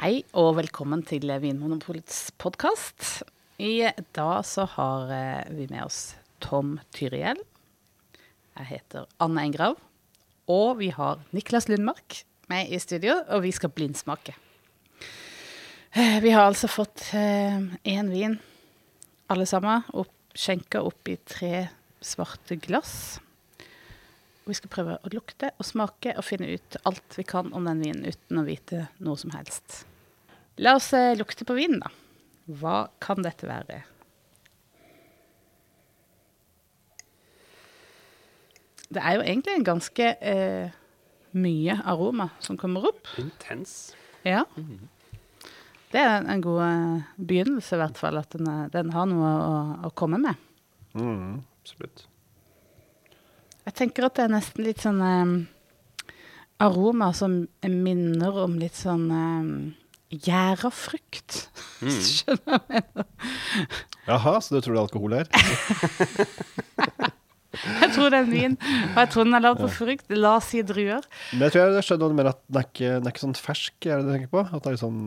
Hei og velkommen til Vinmonopolets podkast. I dag så har eh, vi med oss Tom Tyriell. Jeg heter Anne Engrav. Og vi har Niklas Lundmark med i studio, og vi skal blindsmake. Eh, Vi har altså fått én vin, alle sammen, opp, skjenka opp i tre svarte glass. Vi skal prøve å lukte og smake og finne ut alt vi kan om den vinen uten å vite noe som helst. La oss eh, lukte på vinen, da. Hva kan dette være? Det er jo egentlig en ganske eh, mye aroma som kommer opp. Intens. Ja. Det er en, en god eh, begynnelse, i hvert fall. At den, er- den har noe å, å komme med. Mm, absolutt. Jeg tenker at det er nesten litt sånn eh, aroma som minner om litt sånn eh, gjæra frukt. Mm. Skjønner du hva jeg mener? Jaha, så du tror det er alkohol her? Jeg tror det er vin, og jeg tror den er lagd på frukt. La oss si druer. Men jeg tror jeg skjønner mer at den er ikke, den er ikke sånn fersk, er det det du tenker på? At det er sånn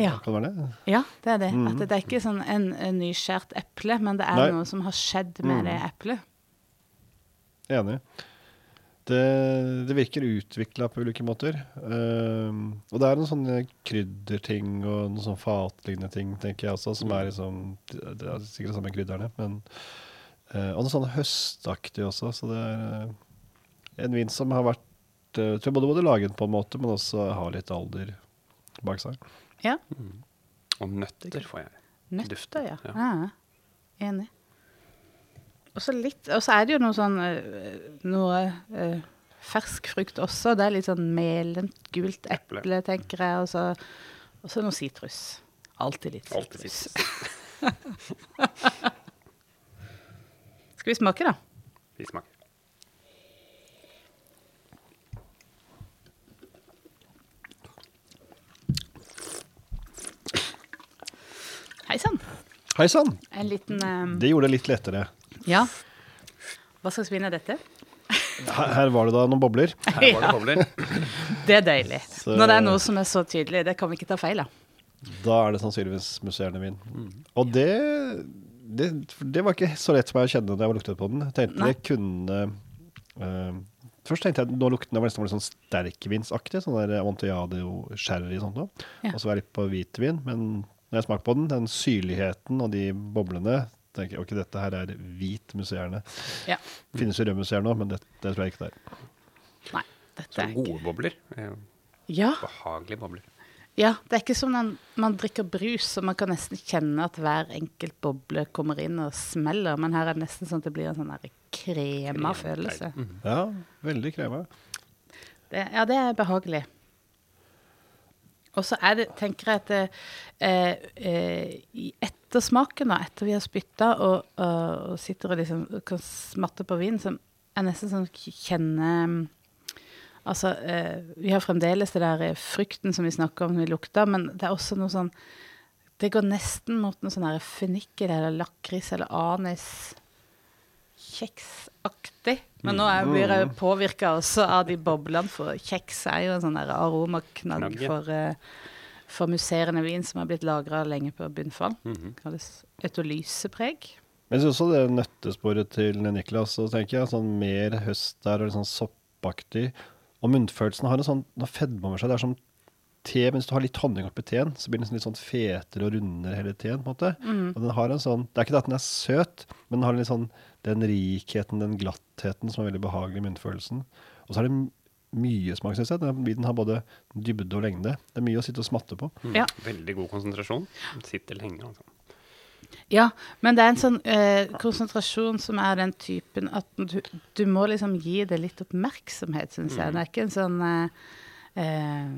Ja. Kan det være det? Ja, det er det. Mm. At det er ikke sånn en, en nyskjært eple, men det er Nei. noe som har skjedd med mm. det eplet. Enig. Det, det virker utvikla på ulike måter. Ehm, og det er noen sånne krydderting og noen sånne fatlignende ting, tenker jeg også, som er liksom Det er sikkert det samme krydderne, men uh, Og noe sånn høstaktig også, så det er uh, en vin som har vært tror Jeg tror både lage laget på en måte, men også har litt alder bak seg. Ja. Og nøtter får jeg. Nøtter, ja. ja. ja. Enig. Og så litt Og så er det jo noe sånn eh, Noe uh, fersk frukt også. Det er litt sånn melent, gult eple, Eple. tenker jeg. Og så, og så noe sitrus. Alltid litt sitrus. Skal vi smake, da? Vi smaker. Hei sann. Hei sann! En liten eh, Det gjorde det litt lettere. Ja. Hva slags vin er dette? Her, her var det da noen bobler. Her var det bobler. Det er deilig. Så- Når det er noe som er så tydelig. Det kan vi ikke ta feil av. Da er det sannsynligvis musserende vin. Og det, det Det var ikke så lett for meg å kjenne da jeg luktet på den. Jeg tenkte Nei. det kunne uh, Først tenkte jeg at nå lukten var nesten litt sånn sterkvinsaktig. Sånn der Amontillado sherry og sånt noe. Ja. Og så var jeg litt på hvitvin. Men når jeg smakte på den, den syrligheten og de boblene tenker jeg ok, dette her er hvit musserende. Ja. Finnes jo rødmuseer nå, men det, det tror jeg ikke det er. Nei. Dette Så er ikke gode bobler. Ja. Behagelige bobler. Ja, det er ikke som når man drikker brus, og man kan nesten kjenne at hver enkelt boble kommer inn og smeller, men her er det nesten sånn at det blir en sånn der krema følelse. Mhm. Ja, veldig krema. Det, ja, det er behagelig. Og så er det, tenker jeg at det, eh, eh, i ettersmaken, da, etter vi har spytta og, og, og sitter og liksom kan smatte på vinen, så er nesten sånn kjenne Altså, eh, vi har fremdeles det der frykten som vi snakker om når vi lukter, men det er også noe sånn Det går nesten mot noe sånn fennikel eller lakris eller anis. Kjeksaktig. Men nå blir jeg påvirka også av de boblene, for kjeks er jo en sånn aromaknagg for, eh, for musserende vin som har blitt lagra lenge på bunnfall. Det Kalles autolysepreg. Men jeg syns også det nøttesporet til Niklas, så tenker jeg sånn mer høst der og litt sånn soppaktig. Og munnfølelsen har en sånn noe fedme over seg. Det er som te, men hvis du har litt honning oppi teen, så blir den litt sånn fetere og rundere hele teen, på en måte. Og den har en sånn, det er ikke det at den er søt, men den har litt sånn den rikheten, den glattheten som er veldig behagelig i munnfølelsen. Og så er det mye smak, synes jeg. Den har både dybde og lengde. Det er mye å sitte og smatte på. Mm. Ja. Veldig god konsentrasjon. Sitter lenge, altså. Ja, men det er en sånn eh, konsentrasjon som er den typen at du, du må liksom gi det litt oppmerksomhet, syns jeg. Det er ikke en sånn eh, eh,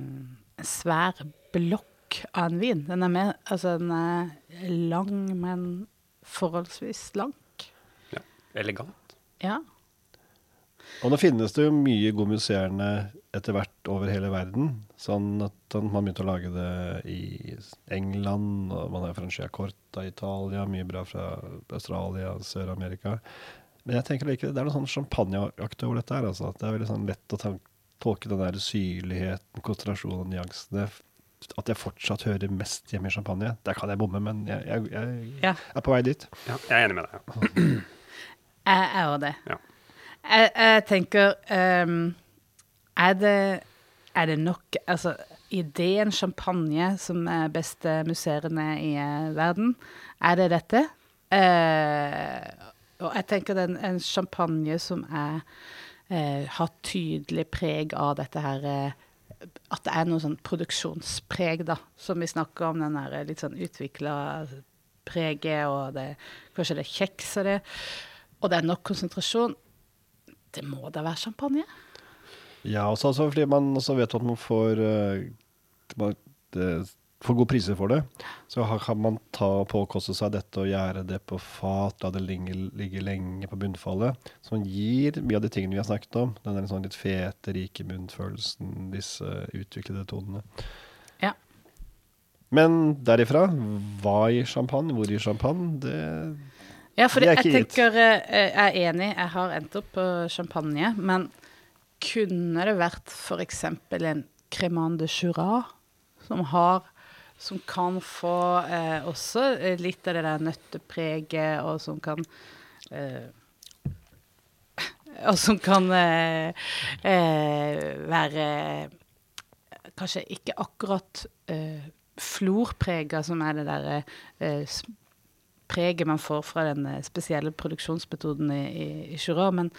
svær blokk av en vin. Den er med, altså den er lang, men forholdsvis slank. Ja. Elegant. Ja. Og nå finnes det jo mye god musserende etter hvert over hele verden. Sånn at man begynte å lage det i England, og man har Franciacorta i Italia, mye bra fra Australia, Sør-Amerika. Men jeg tenker likevel, det er noe sånn champagneaktig over dette her. Altså. Det er veldig sånn lett å tan- tolke den der syrligheten, konsentrasjonen, nyansene at jeg fortsatt hører mest hjemme i champagne. Der kan jeg bomme, men jeg, jeg, jeg Ja. er på vei dit. Ja, jeg er enig med deg. Ja. Jeg er òg det. Ja. Jeg, jeg tenker um, er, det, er det nok Altså, ideen champagne som er beste musserende i eh, verden, er det dette? Uh, og jeg tenker det er en, en champagne som er eh, har tydelig preg av dette her eh, At det er noe sånn produksjonspreg, da, som vi snakker om. Den der litt sånn utvikla preget, og det, kanskje det er kjeks og det. Og det er nok konsentrasjon. Det må da være champagne? Ja, også, altså, fordi man også vet at man får, uh, det, får gode priser for det. Så kan man ta og påkoste seg dette og gjøre det på fat, la det ligge, lenge på bunnfallet. Som gir mye av de tingene vi har snakket om. Den der sånn litt fete, rike munnfølelsen, disse utviklede tonene. Ja. Men derifra, hva i champagne, hvor i champagne, det Ja, for jeg tenker eh, Jeg er enig, jeg har endt opp på champagne, men kunne det vært f.eks. en Cremant de Jura, som har Som kan få eh, også eh, litt av det der nøttepreget, og som kan eh, Og som kan eh, eh, være Kanskje ikke akkurat eh, florprega, som er det derre eh, preget man får fra den spesielle produksjonsmetoden i, i, men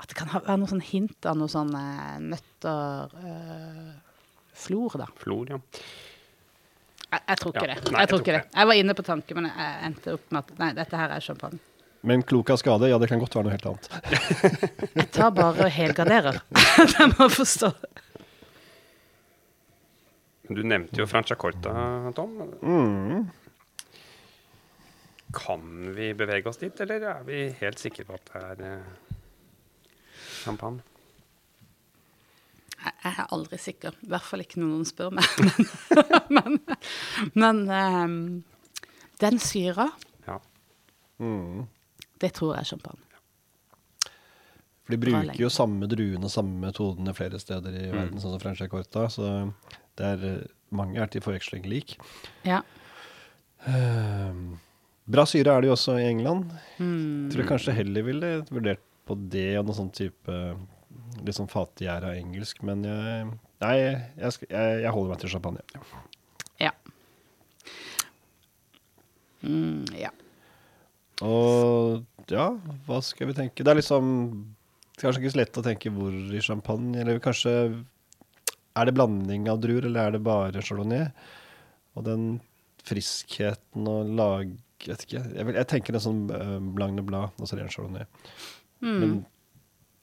at det kan ha, være noe sånn hint av noen sånne nøtter eh, Flor, da. Flor, ja. Jeg, jeg tror ikke Ja, det. nei, jeg tror ikke det. Jeg var inne på tanken, men jeg endte opp med at nei, dette her er champagne. Men klok av skade, ja, det kan godt være noe helt annet. Jeg tar bare og helgarderer. jeg må forstå. Du nevnte jo Franciacorta, Tom. Mm. Kan vi bevege oss dit, eller er vi helt sikre på at det er eh, champagne? Jeg, er aldri sikker. I hvert fall ikke når noen spør meg. men men um, den syra, Ja. Mm. det tror jeg er champagne. For de bruker jo samme druene, samme metodene flere steder i Mm. verden, sånn som Franciacorta, så det er eh, mange er til forveksling lik. Ja. Ehm, bra syre er det jo også i England. Mm. Tror jeg kanskje heller ville vurdert på det og noen sånn type litt sånn fattiggjæra engelsk, men jeg, nei, jeg, jeg, jeg holder meg til champagne. Ja. Mm, ja. Og ja, hva skal vi tenke? Det er liksom kanskje ikke så lett å tenke hvor i champagne, eller kanskje er det blanding av druer, eller er det bare chardonnay? Og den friskheten og lag... Jeg vet ikke. Jeg, vil, jeg tenker en sånn uh, blanc de blanc, og så ren chardonnay. Mm. Men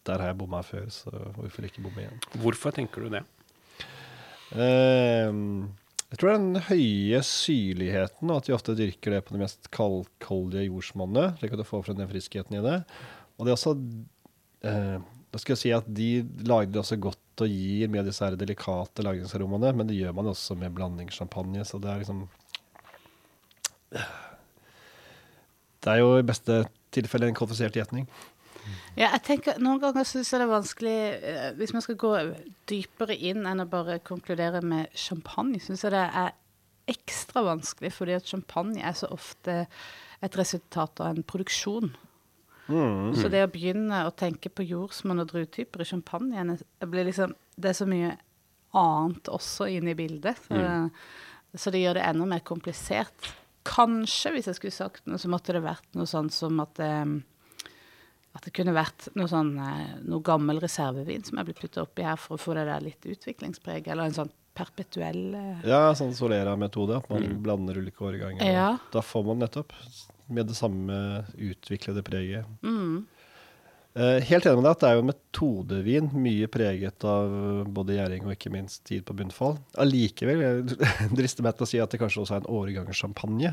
der har jeg bomma før, så hvorfor ikke bomme igjen? Hvorfor tenker du det? Ehm, jeg tror det er den høye syrligheten, og at de ofte dyrker det på det mest kaldkoldige jordsmonnet, slik at du får frem den friskheten i det. Og det er også eh, Da skal jeg si at de lagde det også godt og gir av disse her delikate lagringsaromaene, men det gjør man også med blandingssjampanje, så det er liksom Det er jo i beste tilfelle en kvalifisert gjetning. Ja, jeg tenker, Noen ganger syns jeg det er vanskelig eh, Hvis man skal gå dypere inn enn å bare konkludere med champagne, syns jeg det er ekstra vanskelig, fordi at champagne er så ofte et resultat av en produksjon. Mm. Så det å begynne å tenke på jordsmonn og druetyper i champagne liksom, Det er så mye annet også inne i bildet. Så, så det gjør det enda mer komplisert. Kanskje, hvis jeg skulle sagt noe, så måtte det vært noe sånn som at eh, at det kunne vært noe sånn eh, noe gammel reservevin som er blitt putta oppi her for å få det der litt utviklingspreg, eller en sånn perpetuell eh, Ja, sånn Solera-metode, at man blander ulike årganger. Ja. Da får man nettopp med det samme utviklede preget. mm, helt enig med deg at det er jo metodevin, mye preget av både gjæring og ikke minst tid på bunnfall. Allikevel jeg drister meg til å si at det kanskje også er en årgangssjampanje,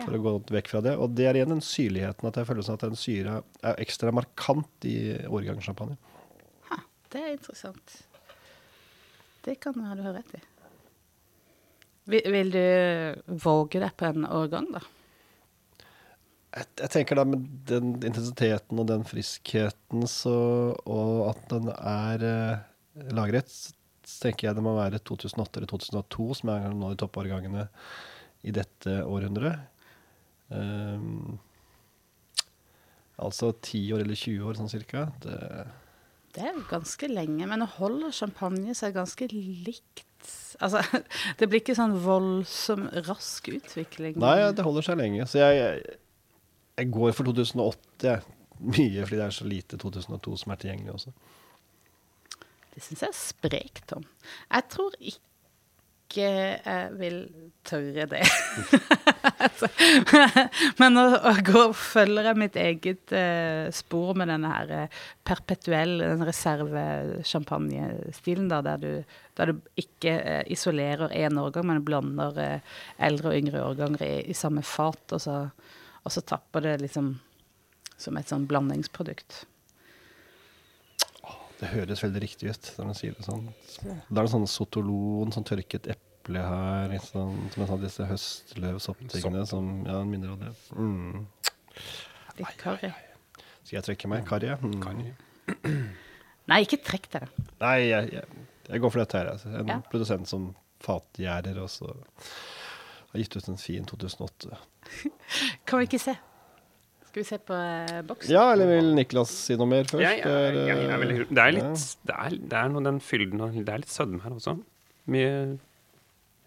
for å gå vekk fra det. Og det er igjen den syrligheten, at jeg føler sånn at den syra er ekstra markant i årgangssjampanje. ha, Det er interessant. Det kan du ha rett i. Vil, vil du våge deg på en årgang, da? Jeg, jeg tenker da med den intensiteten og den friskheten så, og at den er eh, lagret, så tenker jeg det må være 2008 eller 2002 som er nå de toppårgangene i dette århundret. Um, altså 10 år eller 20 år sånn cirka. Det, Det er ganske lenge, men nå holder champagne seg ganske likt. Altså, det blir ikke sånn voldsom rask utvikling. nei, det holder seg lenge. Så jeg, jeg, jeg går for 2008, jeg. Mye fordi det er så lite 2002 som er tilgjengelig også. Det syns jeg er sprekt, Tom. Jeg tror ikke jeg vil tørre det. Men nå går, følger jeg mitt eget uh, spor med denne her perpetuelle den reserve-champagnestilen, da, der du, der du ikke eh, isolerer én årgang, men blander eldre og yngre årganger i, i samme fat, og så, og så tapper det liksom som et sånn blandingsprodukt. Det høres veldig riktig ut når man sier det sånn. Da er det sånn sotolon, sånn tørket eple her, sånn, som en sånn disse høstløvsopptingene som ja, minner om det. Mm. Litt karri. Skal jeg trekke meg? Karri? Mm. Kan. Nei, ikke trekk deg. Nei, jeg, jeg, jeg går for dette her. Altså. En Ja. produsent som fatgjærer og så har gitt ut en fin 2008. Kan vi ikke se? Skal vi se på eh, boksen? Ja, eller vil Niklas si noe mer først? Ja, ja, ja, jeg, er eh, det er ja. litt Det er, det er noe den fylden og Det er litt sødme her også. Mye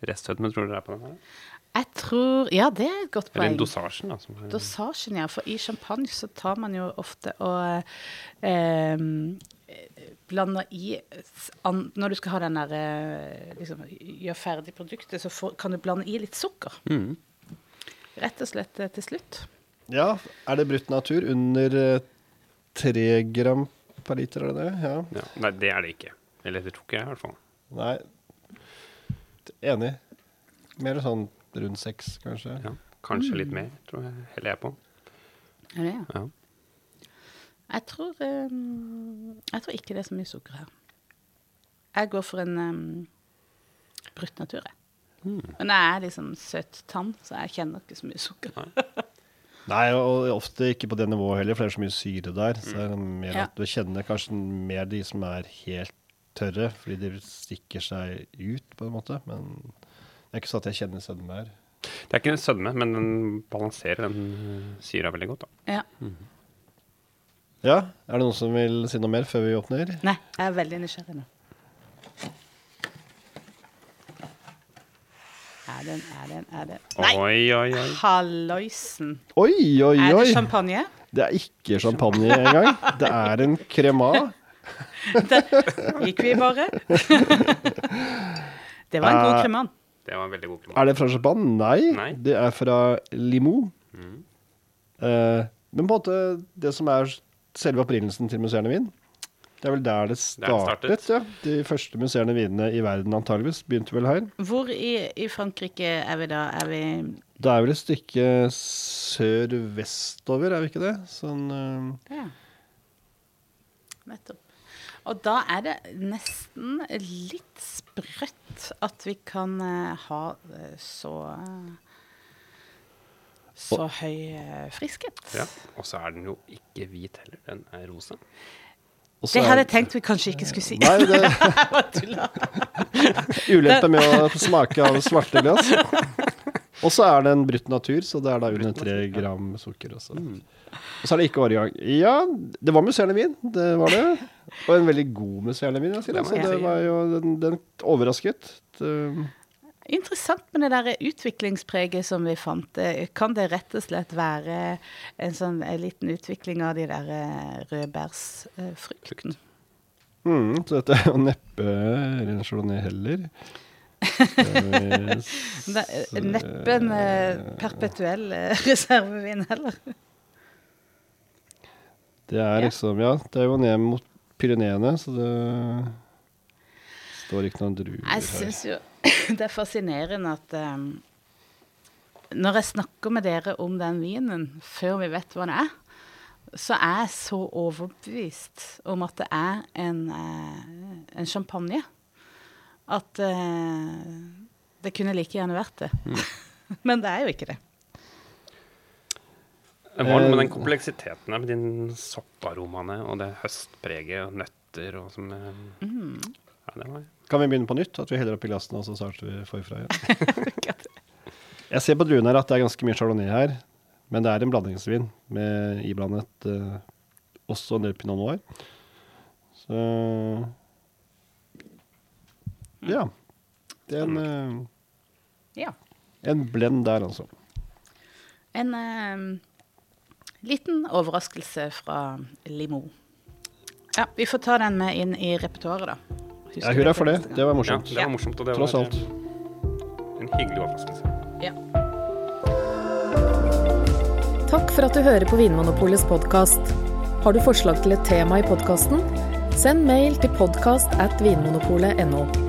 restsødme, tror dere det er på den her? Jeg tror Ja, det er et godt Eller poeng. dosasjen, da. Som er, Dosasjen, ja. For i champagne så tar man jo ofte og eh, blander i an, Når du skal ha den der eh, liksom, Gjør ferdig produktet, så får, kan du blande i litt sukker. mm. Rett og slett eh, til slutt. Ja, er det brutt natur under eh, tre gram per liter, er det det? Ja. ja. Nei, det er det ikke. Eller det tok jeg, i hvert fall. Nei, enig. Mer sånn rundt seks, kanskje. Ja. Kanskje litt mer, tror jeg heller jeg på. Er det, ja? Ja. Jeg tror, um, jeg tror ikke det er så mye sukker her. Jeg går for en um, brutt natur, jeg. Men jeg er liksom søt tann, så jeg kjenner ikke så mye sukker. Nei, og ofte ikke på det nivået heller, for det er så mye syre der. Så er det mer Ja. at du kjenner kanskje mer de som er helt tørre, fordi de stikker seg ut, på en måte. Men det er ikke sånn at jeg kjenner sødme her. Det er ikke sødme, men den balanserer den øh, syra veldig godt. da. Ja. Ja, er det noen som vil si noe mer før vi åpner? Nei, jeg er veldig nysgjerrig nå. Er den, er den, er den Nei! Oi, oi, oi. Halloisen. Oi, oi, Er det champagne? Det er ikke champagne engang. Det er en crema. Gikk vi bare? Det var en god Eh, kreman. Det var en veldig god krem. Er det fra Japan? Nei, Nei. det er fra Limo. Mm. Eh, men på en måte det som er selve opprinnelsen til museene vin, det er vel der det Der det startet. startet. ja. De første musserende vinene i verden antageligvis begynte vel her. Hvor i, i Frankrike er vi da? Er vi Det er vel et stykke sør-vestover, er vi ikke det? Sånn uh... Ja. Nettopp. Og da er det nesten litt sprøtt at vi kan eh, ha eh, så så høy eh, friskhet. Ja. Og så er den jo ikke hvit heller. Den er rosa. Også Det hadde jeg tenkt vi kanskje ikke skulle si. Nei, det ulempe med å smake av svarte glass. Og så er det en brutt natur, så det er da under tre gram sukker også. Og så er det ikke årgang. Ja, det var musserende vin, det var det. Og en veldig god musserende vin, jeg sier det. Så det var jo, den, den overrasket. Det, Interessant med det der utviklingspreget som vi fant. Kan det rett og slett være en sånn en liten utvikling av de der eh, rødbærsfruktene? mm, så dette er jo neppe ren chardonnay heller. Neppe en eh, perpetuell eh, reservevin heller. Det er liksom, ja, det er jo ned mot Pyreneene, så det står ikke noen druer Jeg her. syns jo det er fascinerende at um, Når jeg snakker med dere om den vinen før vi vet hva den er, så er jeg så overbevist om at det er en, en champagne. At eh, det kunne like gjerne vært det. Men det er jo ikke det. Hva er det med den Eh, kompleksiteten her, med de sopparomaene og det høstpreget og nøtter og som eh, Mm. Ja, det var Kan vi begynne på nytt? At vi heller oppi glassene, og så starter vi forfra igjen? Jeg ser på druen her at det er ganske mye chardonnay her, men det er en blandingsvin med iblandet eh, også en del pinot noir. Så Ja. Det er en, eh, Ja. en blend der, altså. En uh, liten overraskelse fra Limo. Ja, vi får ta den med inn i repertoaret, da. Husker Ja, hurra for det. Det var morsomt. Ja, det var morsomt, og det Tross var alt. en hyggelig overraskelse. Ja. Takk for at du hører på Vinmonopolets podkast. Har du forslag til et tema i podkasten? Send mail til podkast at vinmonopolet.no.